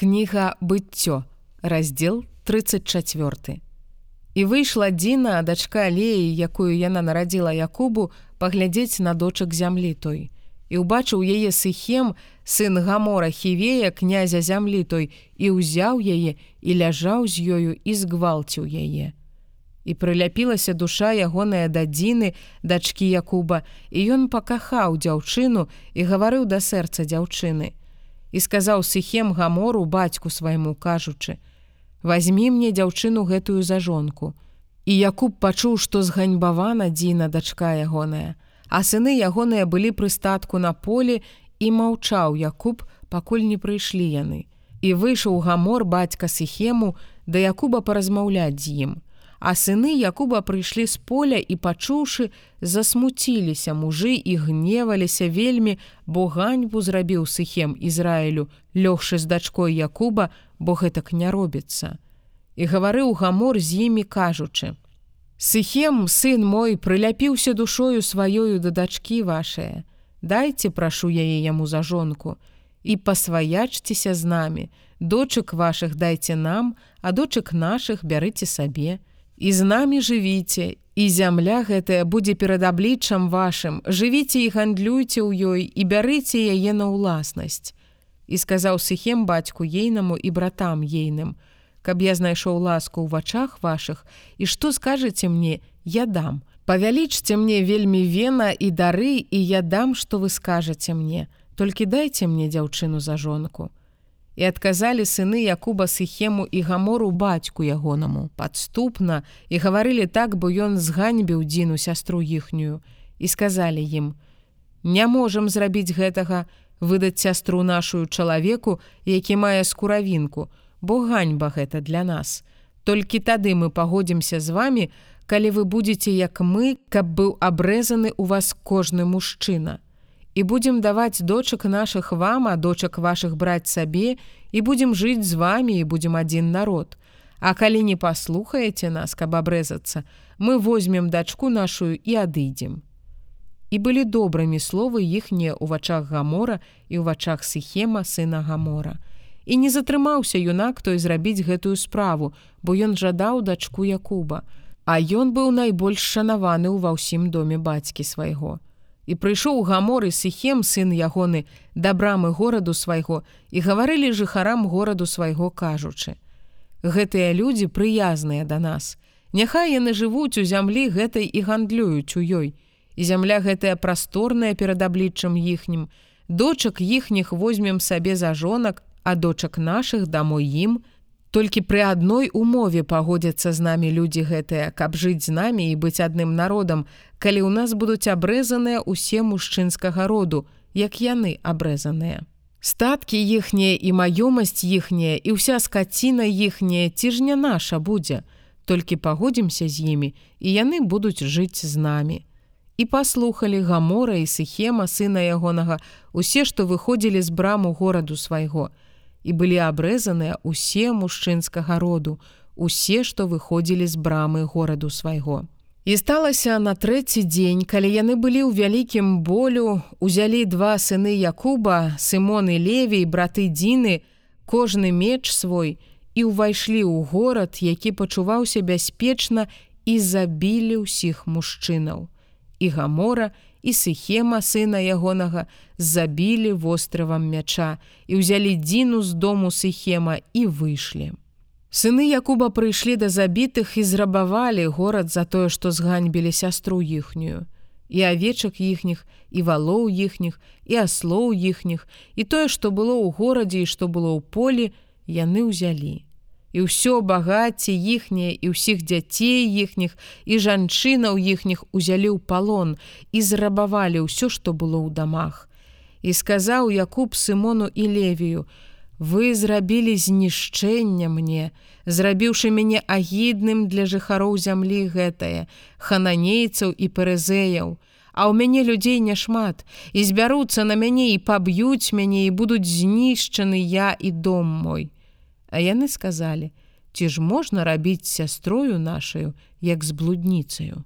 Кніга быццё, раздзел 34. І выйшла Дзіна, дачка Леі, якую яна нарадзіла Якубу, паглядзець на дочак зямлі той. І ўбачыў яе сыхем, сын гамора хівея князя зямлі той і ўзяў яе і ляжаў з ёю і згвалціў яе. І прыляпілася душа ягоная да дзіны, дачкі Якуба, і ён пакахаў дзяўчыну і гаварыў да сэрца дзяўчыны. І сказаў сыхем гамору бацьку свайму кажучы: « возьми мне дзяўчыну гэтую за жонку. І Якуб пачуў, што зганьбавана дзіна дачка ягоная, а сыны ягоныя былі прыстатку на поле і маўчаў Якуб, пакуль не прыйшлі яны. І выйшаў гамор бацька сыхему да Якуба паразмаўляць з ім. А сыны Якуба прыйшлі з поля і пачуўшы, засмуціліся мужы і гневаліся вельмі, бо ганьбу зрабіў сыхем Ізраілю, лёгшы з дачкой Якуба, бо гэтак не робіцца. І гаварыў гамор з імі кажучы: Сыхем, сын мой, прыляпіўся душою сваёю да дачкі вашае. Дайце прашу яе яму за жонку і пасваячцеся з намі, дочак вашых дайце нам, а дочак нашых бярыце сабе, і з намі жывіце і зямля гэтая будзе перад абліччам вашым. Жывіце і гандлюйце ў ёй і бярыце яе на ўласнасць і сказаў сыхем бацьку ейнаму і братам ейным каб я знайшоў ласку ў вачах вашых і што скажаце мне я дам. Павялічце мне вельмі вена і дары і я дам што вы скажаце мне. Толькі дайце мне дзяўчыну за жонку І адказалі сыны Якуба сыхему і гамору бацьку ягонаму, падступна і гаварылі так, бо ён зганьбіў дзіну сястру іхнюю і сказалі ім: « Не можам зрабіць гэтага, выдаць сястру нашу чалавеку, які мае скуравінку, бо ганьба гэта для нас. Толькі тады мы пагодзімся з вами, калі вы будзеце як мы, каб быў абрэзаны ў вас кожны мужчына і будзем даваць дочак нашых вам, а дочак вашых браць сабе і будзем жыць з вами і будзем адзін народ. А калі не паслухаеце нас, каб абрэзацца, мы возьмем дачку нашу і адыдзем. І былі добрымі словы іхнія ў вачах гамора і ў вачах сыхема сына гамора. І не затрымаўся юнак той зрабіць гэтую справу, бо ён жадаў дачку Якуба, А ён быў найбольш шанаваны ва ўсім доме бацькі свайго і прыйшоў гамор і сыхем сын ягоны да брамы гораду свайго і гаварылі жыхарам гораду свайго кажучы. Гэтыя людзі прыязныя да нас. Няхай яны жывуць у зямлі гэтай і гандлююць у ёй. І зямля гэтая прасторная перад абліччам іхнім. Дочак іхніх возьмем сабе за жонак, а дочак нашых дамой ім, Толькі пры адной умове пагодзяцца з намі людзі гэтыя, каб жыць з намі і быць адным народам, калі ў нас будуць абрэзаныя ўсе мужчынскага роду, як яны абрэзаныя. Статкі іхнія і маёмасць іхняя і ўся скаціна іхняя ці ж не наша будзе. Толькі пагодзімся з імі і яны будуць жыць з намі. І паслухалі гамора і сыхема сына ягонага, усе, што выходзілі з браму гораду свайго, і былі абрэзаныя ўсе мужчынскага роду, усе, што выходзілі з брамы гораду свайго. І сталася на трэці дзень, калі яны былі ў вялікім болю, узялі два сыны Якуба, Сымон і Левій, браты Дзіны, кожны меч свой і ўвайшлі ў горад, які пачуваўся бяспечна і забілі ўсіх мужчынаў. І гамора, і сыхема сына ягонага забілі востравам мяча і ўзялі дзіну з дому сыхема і выйшлі. Сыны Якуба прыйшлі да забітых і зрабавалі горад за тое, што зганьбілі сястру іхнюю. І авечак іхніх і валоў іхніх і аслоў іхніх. І тое, што было ў горадзе і што было ў полі, яны ўзялі і ўсё багацце іхняе і ўсіх дзяцей іхніх і жанчынаў іхніх узялі ў палон і зрабавалі ўсё, што было ў дамах. І сказаў Якуб Сымону і Левію: Вы зрабілі знішчэнне мне, зрабіўшы мяне агідным для жыхароў зямлі гэтае, хананейцаў і перезеяў. А ў мяне людзей няшмат і збяруцца на мяне і паб'юць мяне і будуць знішчаны я і дом мой. А яны сказалі: « Ці ж можна рабіць сястрою нашаю, як з блудніцаю.